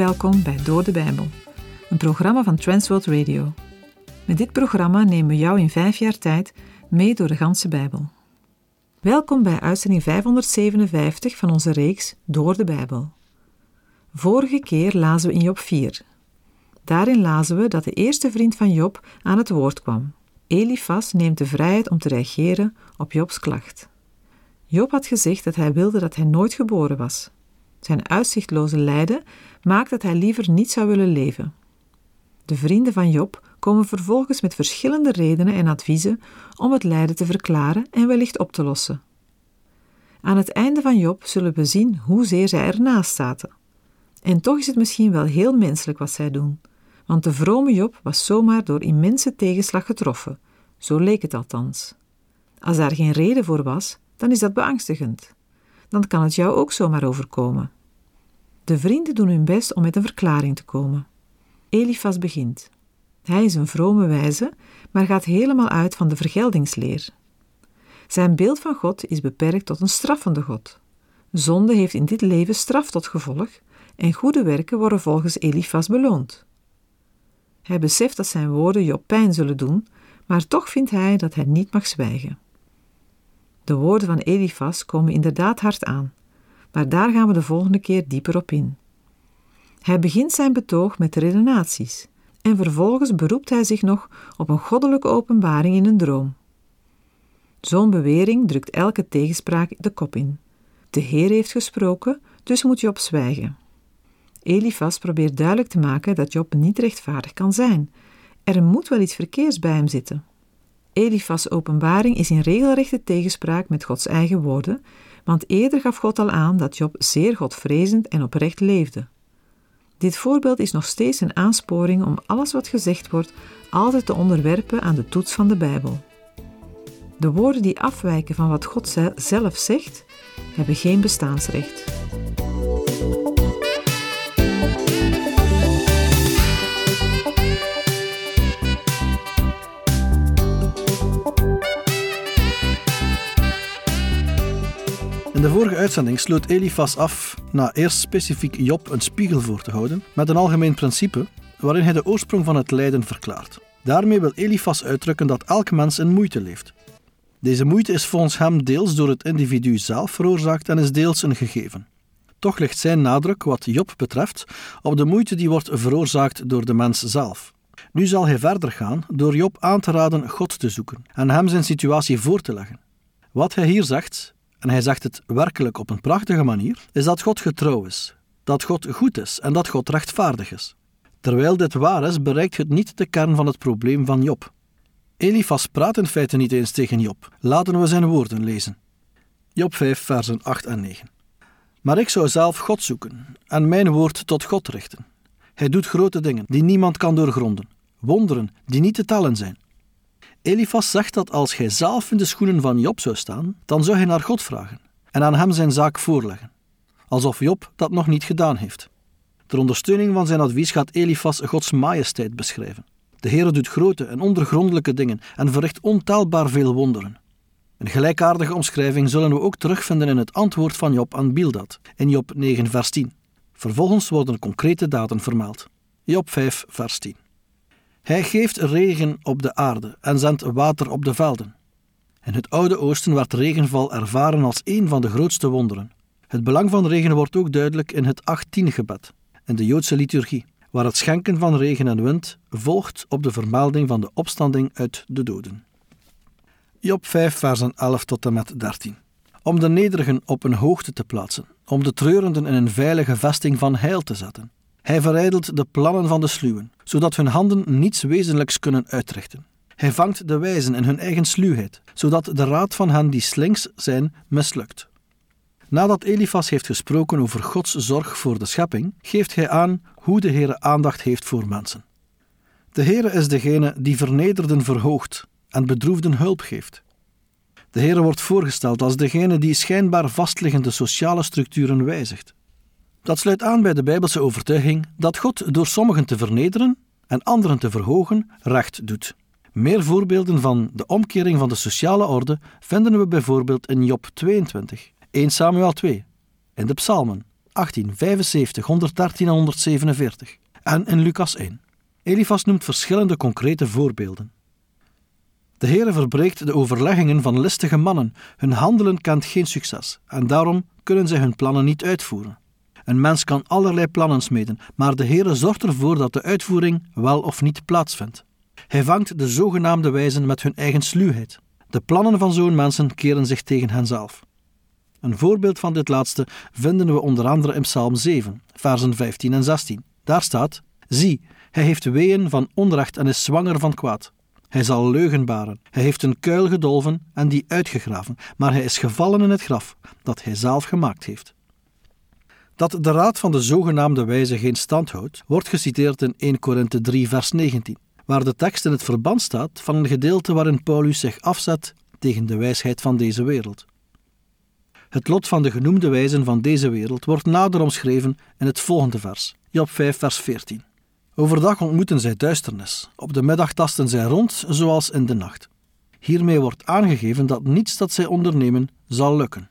Welkom bij Door de Bijbel, een programma van Transworld Radio. Met dit programma nemen we jou in vijf jaar tijd mee door de ganse Bijbel. Welkom bij uitzending 557 van onze reeks Door de Bijbel. Vorige keer lazen we in Job 4. Daarin lazen we dat de eerste vriend van Job aan het woord kwam. Elifas neemt de vrijheid om te reageren op Jobs klacht. Job had gezegd dat hij wilde dat hij nooit geboren was. Zijn uitzichtloze lijden maakt dat hij liever niet zou willen leven. De vrienden van Job komen vervolgens met verschillende redenen en adviezen om het lijden te verklaren en wellicht op te lossen. Aan het einde van Job zullen we zien hoezeer zij ernaast zaten. En toch is het misschien wel heel menselijk wat zij doen, want de vrome Job was zomaar door immense tegenslag getroffen, zo leek het althans. Als daar geen reden voor was, dan is dat beangstigend. Dan kan het jou ook zomaar overkomen. De vrienden doen hun best om met een verklaring te komen. Elifas begint. Hij is een vrome wijze, maar gaat helemaal uit van de vergeldingsleer. Zijn beeld van God is beperkt tot een straffende God. Zonde heeft in dit leven straf tot gevolg en goede werken worden volgens Elifas beloond. Hij beseft dat zijn woorden Job pijn zullen doen, maar toch vindt hij dat hij niet mag zwijgen. De woorden van Elifas komen inderdaad hard aan, maar daar gaan we de volgende keer dieper op in. Hij begint zijn betoog met redenaties en vervolgens beroept hij zich nog op een goddelijke openbaring in een droom. Zo'n bewering drukt elke tegenspraak de kop in. De Heer heeft gesproken, dus moet Job zwijgen. Elifas probeert duidelijk te maken dat Job niet rechtvaardig kan zijn. Er moet wel iets verkeers bij hem zitten. Elifas' openbaring is in regelrechte tegenspraak met Gods eigen woorden, want eerder gaf God al aan dat Job zeer godvrezend en oprecht leefde. Dit voorbeeld is nog steeds een aansporing om alles wat gezegd wordt altijd te onderwerpen aan de toets van de Bijbel. De woorden die afwijken van wat God zelf zegt, hebben geen bestaansrecht. In de vorige uitzending sloot Elifas af na eerst specifiek Job een spiegel voor te houden met een algemeen principe waarin hij de oorsprong van het lijden verklaart. Daarmee wil Elifas uitdrukken dat elk mens in moeite leeft. Deze moeite is volgens hem deels door het individu zelf veroorzaakt en is deels een gegeven. Toch ligt zijn nadruk, wat Job betreft, op de moeite die wordt veroorzaakt door de mens zelf. Nu zal hij verder gaan door Job aan te raden God te zoeken en hem zijn situatie voor te leggen. Wat hij hier zegt, en hij zegt het werkelijk op een prachtige manier, is dat God getrouw is, dat God goed is en dat God rechtvaardig is. Terwijl dit waar is, bereikt het niet de kern van het probleem van Job. Elifas praat in feite niet eens tegen Job. Laten we zijn woorden lezen. Job 5, versen 8 en 9. Maar ik zou zelf God zoeken en mijn woord tot God richten. Hij doet grote dingen die niemand kan doorgronden, wonderen die niet te tellen zijn. Elifas zegt dat als hij zelf in de schoenen van Job zou staan, dan zou hij naar God vragen en aan hem zijn zaak voorleggen, alsof Job dat nog niet gedaan heeft. Ter ondersteuning van zijn advies gaat Elifas Gods majesteit beschrijven. De Heer doet grote en ondergrondelijke dingen en verricht ontelbaar veel wonderen. Een gelijkaardige omschrijving zullen we ook terugvinden in het antwoord van Job aan Bildad, in Job 9, vers 10. Vervolgens worden concrete daden vermeld. Job 5, vers 10. Hij geeft regen op de aarde en zendt water op de velden. In het Oude Oosten werd regenval ervaren als een van de grootste wonderen. Het belang van regen wordt ook duidelijk in het 18-gebed, in de Joodse liturgie, waar het schenken van regen en wind volgt op de vermelding van de opstanding uit de doden. Job 5, versen 11 tot en met 13. Om de nederigen op een hoogte te plaatsen, om de treurenden in een veilige vesting van heil te zetten, hij verijdelt de plannen van de sluwen, zodat hun handen niets wezenlijks kunnen uitrichten. Hij vangt de wijzen in hun eigen sluwheid, zodat de raad van hen die slinks zijn mislukt. Nadat Elifas heeft gesproken over Gods zorg voor de schepping, geeft hij aan hoe de Heere aandacht heeft voor mensen. De Heere is degene die vernederden verhoogt en bedroefden hulp geeft. De Heere wordt voorgesteld als degene die schijnbaar vastliggende sociale structuren wijzigt. Dat sluit aan bij de Bijbelse overtuiging dat God door sommigen te vernederen en anderen te verhogen recht doet. Meer voorbeelden van de omkering van de sociale orde vinden we bijvoorbeeld in Job 22, 1 Samuel 2, in de Psalmen 18, 75, 113 en 147 en in Lucas 1. Elifas noemt verschillende concrete voorbeelden. De Heere verbreekt de overleggingen van listige mannen. Hun handelen kent geen succes en daarom kunnen zij hun plannen niet uitvoeren. Een mens kan allerlei plannen smeden, maar de Heere zorgt ervoor dat de uitvoering wel of niet plaatsvindt. Hij vangt de zogenaamde wijzen met hun eigen sluwheid. De plannen van zo'n mensen keren zich tegen henzelf. Een voorbeeld van dit laatste vinden we onder andere in Psalm 7, versen 15 en 16. Daar staat: Zie, hij heeft weeën van onrecht en is zwanger van kwaad. Hij zal leugen baren. Hij heeft een kuil gedolven en die uitgegraven, maar hij is gevallen in het graf dat hij zelf gemaakt heeft. Dat de raad van de zogenaamde wijze geen stand houdt, wordt geciteerd in 1 Korinthe 3, vers 19, waar de tekst in het verband staat van een gedeelte waarin Paulus zich afzet tegen de wijsheid van deze wereld. Het lot van de genoemde wijzen van deze wereld wordt nader omschreven in het volgende vers, Job 5, vers 14. Overdag ontmoeten zij duisternis, op de middag tasten zij rond zoals in de nacht. Hiermee wordt aangegeven dat niets dat zij ondernemen zal lukken.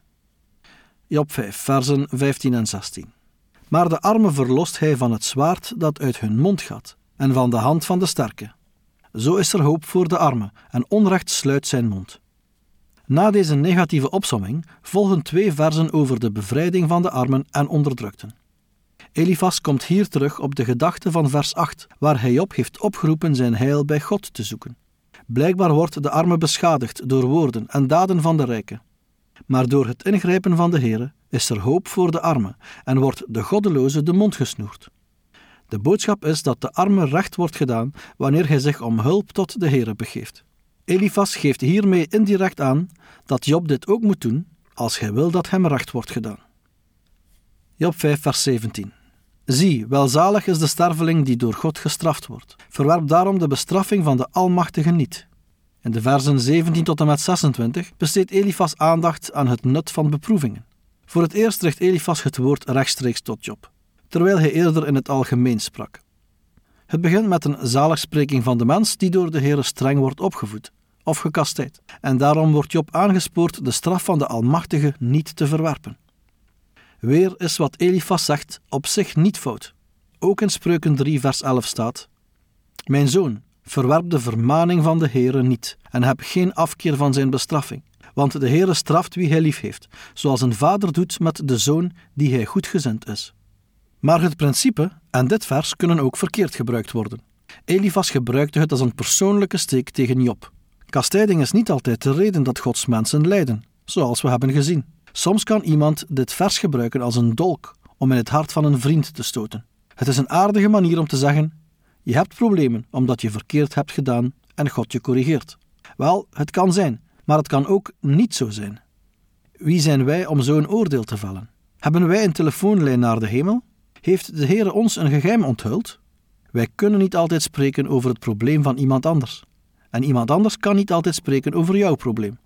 Job 5, versen 15 en 16. Maar de armen verlost hij van het zwaard dat uit hun mond gaat, en van de hand van de sterke. Zo is er hoop voor de armen, en onrecht sluit zijn mond. Na deze negatieve opsomming volgen twee versen over de bevrijding van de armen en onderdrukten. Elifas komt hier terug op de gedachte van vers 8, waar hij op heeft opgeroepen zijn heil bij God te zoeken. Blijkbaar wordt de arme beschadigd door woorden en daden van de rijken. Maar door het ingrijpen van de Heere is er hoop voor de arme en wordt de goddeloze de mond gesnoerd. De boodschap is dat de arme recht wordt gedaan wanneer hij zich om hulp tot de Heere begeeft. Elifas geeft hiermee indirect aan dat Job dit ook moet doen als hij wil dat hem recht wordt gedaan. Job 5, vers 17. Zie, welzalig is de sterveling die door God gestraft wordt. Verwerp daarom de bestraffing van de Almachtige niet. In de versen 17 tot en met 26 besteedt Elifas aandacht aan het nut van beproevingen. Voor het eerst richt Elifas het woord rechtstreeks tot Job, terwijl hij eerder in het algemeen sprak. Het begint met een zaligspreking van de mens die door de Heer streng wordt opgevoed of gekastijd, en daarom wordt Job aangespoord de straf van de Almachtige niet te verwerpen. Weer is wat Elifas zegt op zich niet fout. Ook in Spreuken 3, vers 11 staat: Mijn zoon, verwerp de vermaning van de Heere niet en heb geen afkeer van zijn bestraffing. Want de Heere straft wie hij lief heeft, zoals een vader doet met de zoon die hij goedgezind is. Maar het principe en dit vers kunnen ook verkeerd gebruikt worden. Elifas gebruikte het als een persoonlijke steek tegen Job. Kastijding is niet altijd de reden dat Gods mensen lijden, zoals we hebben gezien. Soms kan iemand dit vers gebruiken als een dolk om in het hart van een vriend te stoten. Het is een aardige manier om te zeggen: Je hebt problemen omdat je verkeerd hebt gedaan en God je corrigeert. Wel, het kan zijn, maar het kan ook niet zo zijn. Wie zijn wij om zo'n oordeel te vellen? Hebben wij een telefoonlijn naar de hemel? Heeft de Heer ons een geheim onthuld? Wij kunnen niet altijd spreken over het probleem van iemand anders. En iemand anders kan niet altijd spreken over jouw probleem.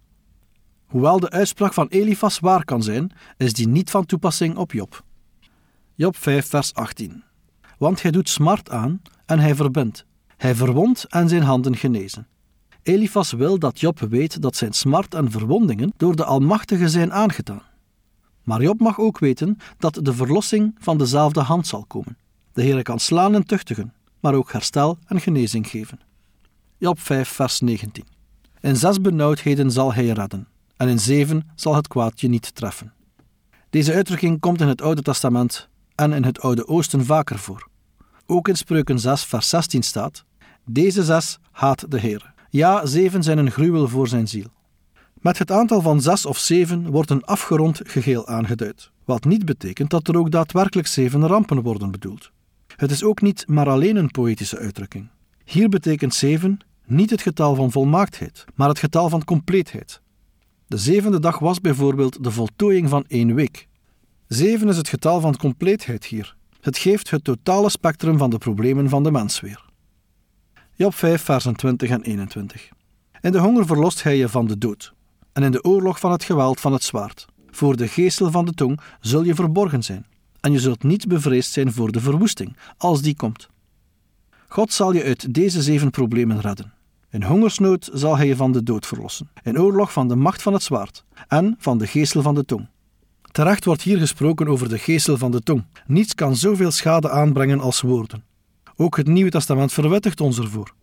Hoewel de uitspraak van Elifas waar kan zijn, is die niet van toepassing op Job. Job 5, vers 18. Want hij doet smart aan en hij verbindt. Hij verwondt en zijn handen genezen. Elifas wil dat Job weet dat zijn smart en verwondingen door de Almachtige zijn aangedaan. Maar Job mag ook weten dat de verlossing van dezelfde hand zal komen. De Heer kan slaan en tuchtigen, maar ook herstel en genezing geven. Job 5, vers 19. In zes benauwdheden zal hij redden en in zeven zal het kwaad je niet treffen. Deze uitdrukking komt in het Oude Testament en in het Oude Oosten vaker voor. Ook in Spreuken 6, vers 16 staat: Deze zes haat de Heer. Ja, zeven zijn een gruwel voor zijn ziel. Met het aantal van zes of zeven wordt een afgerond geheel aangeduid, wat niet betekent dat er ook daadwerkelijk zeven rampen worden bedoeld. Het is ook niet maar alleen een poëtische uitdrukking. Hier betekent zeven niet het getal van volmaaktheid, maar het getal van compleetheid, de zevende dag was bijvoorbeeld de voltooiing van één week. Zeven is het getal van compleetheid hier. Het geeft het totale spectrum van de problemen van de mens weer. Job 5, versen 20 en 21. In de honger verlost hij je van de dood, en in de oorlog van het geweld van het zwaard. Voor de geestel van de tong zul je verborgen zijn, en je zult niet bevreesd zijn voor de verwoesting, als die komt. God zal je uit deze zeven problemen redden. In hongersnood zal hij je van de dood verlossen, in oorlog van de macht van het zwaard en van de geestel van de tong. Terecht wordt hier gesproken over de geestel van de tong. Niets kan zoveel schade aanbrengen als woorden. Ook het Nieuwe Testament verwettigt ons ervoor.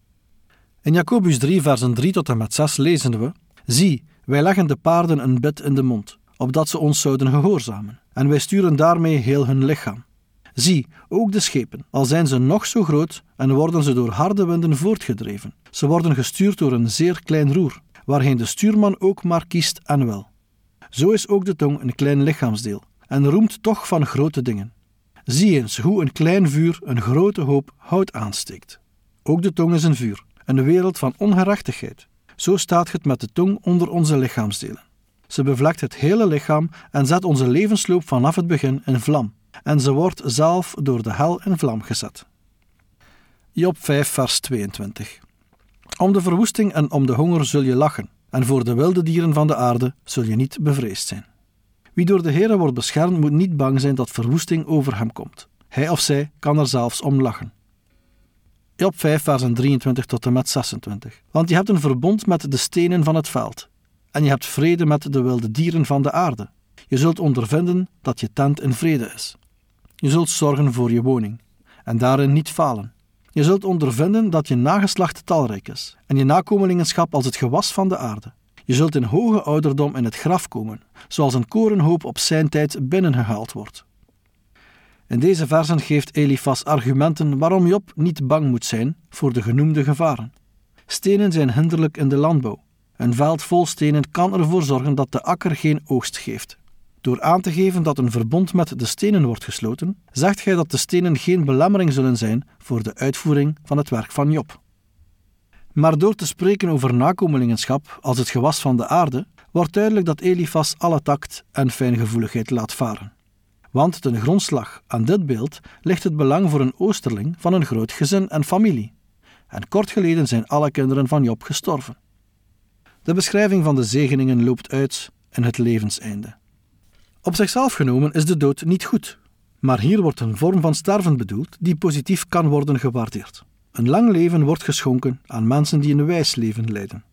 In Jacobus 3, versen 3 tot en met 6 lezen we: Zie, wij leggen de paarden een bit in de mond, opdat ze ons zouden gehoorzamen, en wij sturen daarmee heel hun lichaam. Zie, ook de schepen, al zijn ze nog zo groot en worden ze door harde winden voortgedreven. Ze worden gestuurd door een zeer klein roer, waarheen de stuurman ook maar kiest en wel. Zo is ook de tong een klein lichaamsdeel en roemt toch van grote dingen. Zie eens hoe een klein vuur een grote hoop hout aansteekt. Ook de tong is een vuur, een wereld van ongerechtigheid. Zo staat het met de tong onder onze lichaamsdelen. Ze bevlekt het hele lichaam en zet onze levensloop vanaf het begin in vlam. En ze wordt zelf door de hel in vlam gezet. Job 5, vers 22. Om de verwoesting en om de honger zul je lachen, en voor de wilde dieren van de aarde zul je niet bevreesd zijn. Wie door de Heere wordt beschermd, moet niet bang zijn dat verwoesting over hem komt. Hij of zij kan er zelfs om lachen. Job 5, versen 23 tot en met 26. Want je hebt een verbond met de stenen van het veld, en je hebt vrede met de wilde dieren van de aarde. Je zult ondervinden dat je tent in vrede is. Je zult zorgen voor je woning, en daarin niet falen. Je zult ondervinden dat je nageslacht talrijk is, en je nakomelingenschap als het gewas van de aarde. Je zult in hoge ouderdom in het graf komen, zoals een korenhoop op zijn tijd binnengehaald wordt. In deze versen geeft Elifas argumenten waarom Job niet bang moet zijn voor de genoemde gevaren. Stenen zijn hinderlijk in de landbouw. Een veld vol stenen kan ervoor zorgen dat de akker geen oogst geeft. Door aan te geven dat een verbond met de stenen wordt gesloten, zegt gij dat de stenen geen belemmering zullen zijn voor de uitvoering van het werk van Job. Maar door te spreken over nakomelingenschap als het gewas van de aarde, wordt duidelijk dat Elifas alle tact en fijngevoeligheid laat varen. Want ten grondslag aan dit beeld ligt het belang voor een oosterling van een groot gezin en familie. En kort geleden zijn alle kinderen van Job gestorven. De beschrijving van de zegeningen loopt uit in het levenseinde. Op zichzelf genomen is de dood niet goed, maar hier wordt een vorm van sterven bedoeld die positief kan worden gewaardeerd. Een lang leven wordt geschonken aan mensen die een wijs leven leiden.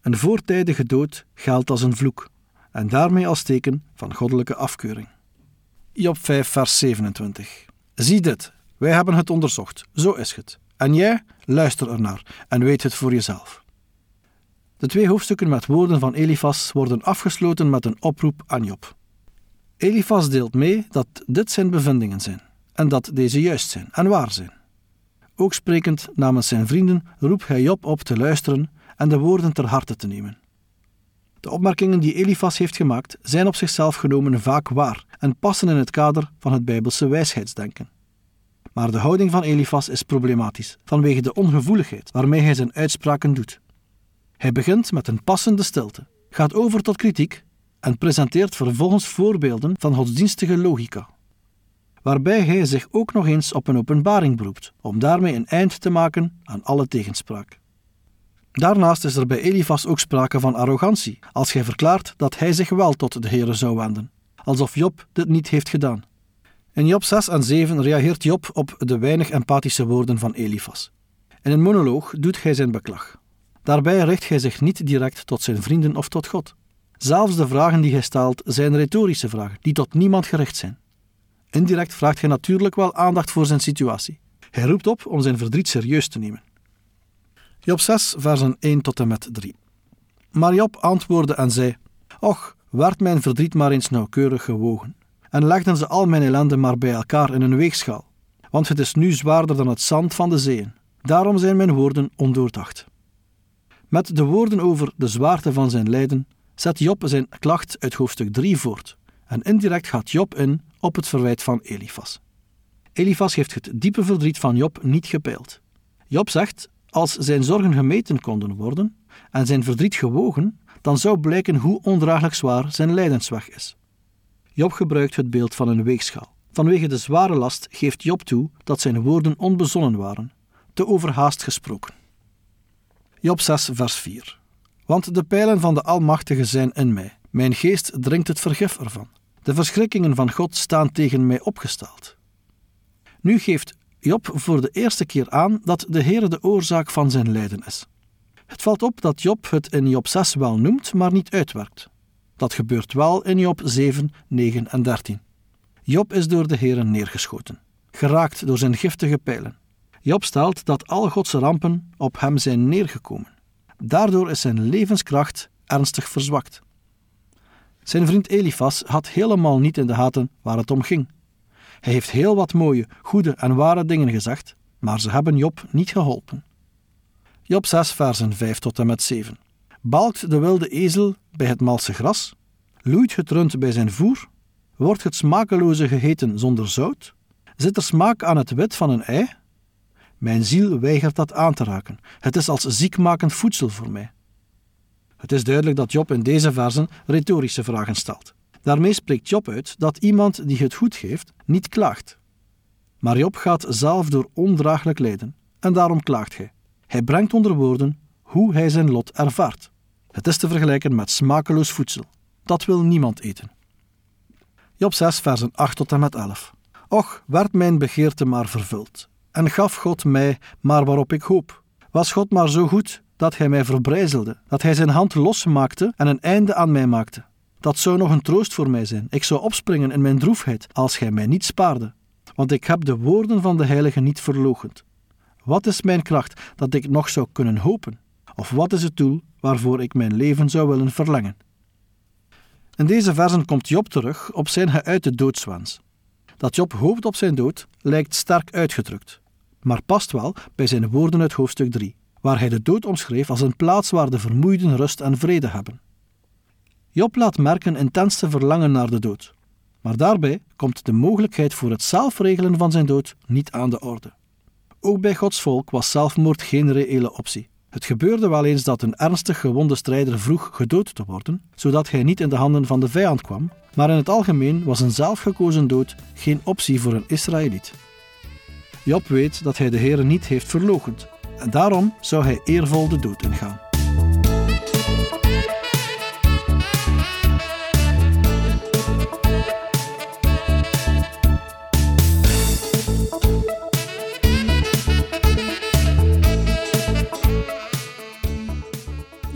Een voortijdige dood geldt als een vloek en daarmee als teken van goddelijke afkeuring. Job 5, vers 27. Zie dit, wij hebben het onderzocht, zo is het. En jij, luister ernaar en weet het voor jezelf. De twee hoofdstukken met woorden van Elifas worden afgesloten met een oproep aan Job. Elifas deelt mee dat dit zijn bevindingen zijn en dat deze juist zijn en waar zijn. Ook sprekend namens zijn vrienden roept hij Job op te luisteren en de woorden ter harte te nemen. De opmerkingen die Elifas heeft gemaakt zijn op zichzelf genomen vaak waar en passen in het kader van het Bijbelse wijsheidsdenken. Maar de houding van Elifas is problematisch vanwege de ongevoeligheid waarmee hij zijn uitspraken doet. Hij begint met een passende stilte, gaat over tot kritiek en presenteert vervolgens voorbeelden van godsdienstige logica, waarbij hij zich ook nog eens op een openbaring beroept, om daarmee een eind te maken aan alle tegenspraak. Daarnaast is er bij Elifas ook sprake van arrogantie, als hij verklaart dat hij zich wel tot de Heere zou wenden, alsof Job dit niet heeft gedaan. In Job 6 en 7 reageert Job op de weinig empathische woorden van Elifas. In een monoloog doet hij zijn beklag. Daarbij richt hij zich niet direct tot zijn vrienden of tot God. Zelfs de vragen die hij stelt zijn retorische vragen, die tot niemand gericht zijn. Indirect vraagt hij natuurlijk wel aandacht voor zijn situatie. Hij roept op om zijn verdriet serieus te nemen. Job 6, versen 1 tot en met 3. Maar Job antwoordde en zei: Och, werd mijn verdriet maar eens nauwkeurig gewogen, en legden ze al mijn ellende maar bij elkaar in een weegschaal, want het is nu zwaarder dan het zand van de zeeën. Daarom zijn mijn woorden ondoordacht. Met de woorden over de zwaarte van zijn lijden zet Job zijn klacht uit hoofdstuk 3 voort, en indirect gaat Job in op het verwijt van Elifas. Elifas heeft het diepe verdriet van Job niet gepeild. Job zegt: als zijn zorgen gemeten konden worden en zijn verdriet gewogen, dan zou blijken hoe ondraaglijk zwaar zijn lijdensweg is. Job gebruikt het beeld van een weegschaal. Vanwege de zware last geeft Job toe dat zijn woorden onbezonnen waren, te overhaast gesproken. Job 6, vers 4. Want de pijlen van de Almachtige zijn in mij. Mijn geest drinkt het vergif ervan. De verschrikkingen van God staan tegen mij opgesteld. Nu geeft Job voor de eerste keer aan dat de Heer de oorzaak van zijn lijden is. Het valt op dat Job het in Job 6 wel noemt, maar niet uitwerkt. Dat gebeurt wel in Job 7, 9 en 13. Job is door de Heeren neergeschoten, geraakt door zijn giftige pijlen. Job stelt dat alle Godse rampen op hem zijn neergekomen. Daardoor is zijn levenskracht ernstig verzwakt. Zijn vriend Elifas had helemaal niet in de gaten waar het om ging. Hij heeft heel wat mooie, goede en ware dingen gezegd, maar ze hebben Job niet geholpen. Job 6, versen 5 tot en met 7. Balkt de wilde ezel bij het malse gras? Loeit het rund bij zijn voer? Wordt het smakeloze gegeten zonder zout? Zit er smaak aan het wit van een ei? Mijn ziel weigert dat aan te raken. Het is als ziekmakend voedsel voor mij. Het is duidelijk dat Job in deze versen retorische vragen stelt. Daarmee spreekt Job uit dat iemand die het goed geeft niet klaagt. Maar Job gaat zelf door ondraaglijk lijden en daarom klaagt hij. Hij brengt onder woorden hoe hij zijn lot ervaart. Het is te vergelijken met smakeloos voedsel. Dat wil niemand eten. Job 6, versen 8 tot en met 11. Och, werd mijn begeerte maar vervuld, en gaf God mij maar waarop ik hoop. Was God maar zo goed dat hij mij verbrijzelde, dat hij zijn hand losmaakte en een einde aan mij maakte. Dat zou nog een troost voor mij zijn. Ik zou opspringen in mijn droefheid als gij mij niet spaarde. Want ik heb de woorden van de Heilige niet verloochend. Wat is mijn kracht dat ik nog zou kunnen hopen? Of wat is het doel waarvoor ik mijn leven zou willen verlengen? In deze versen komt Job terug op zijn geuite doodswens. Dat Job hoopt op zijn dood lijkt sterk uitgedrukt, maar past wel bij zijn woorden uit hoofdstuk 3, waar hij de dood omschreef als een plaats waar de vermoeiden rust en vrede hebben. Job laat merken intense verlangen naar de dood, maar daarbij komt de mogelijkheid voor het zelfregelen van zijn dood niet aan de orde. Ook bij Gods volk was zelfmoord geen reële optie. Het gebeurde wel eens dat een ernstig gewonde strijder vroeg gedood te worden, zodat hij niet in de handen van de vijand kwam, maar in het algemeen was een zelfgekozen dood geen optie voor een Israëliet. Job weet dat hij de Heer niet heeft verloochend, en daarom zou hij eervol de dood ingaan.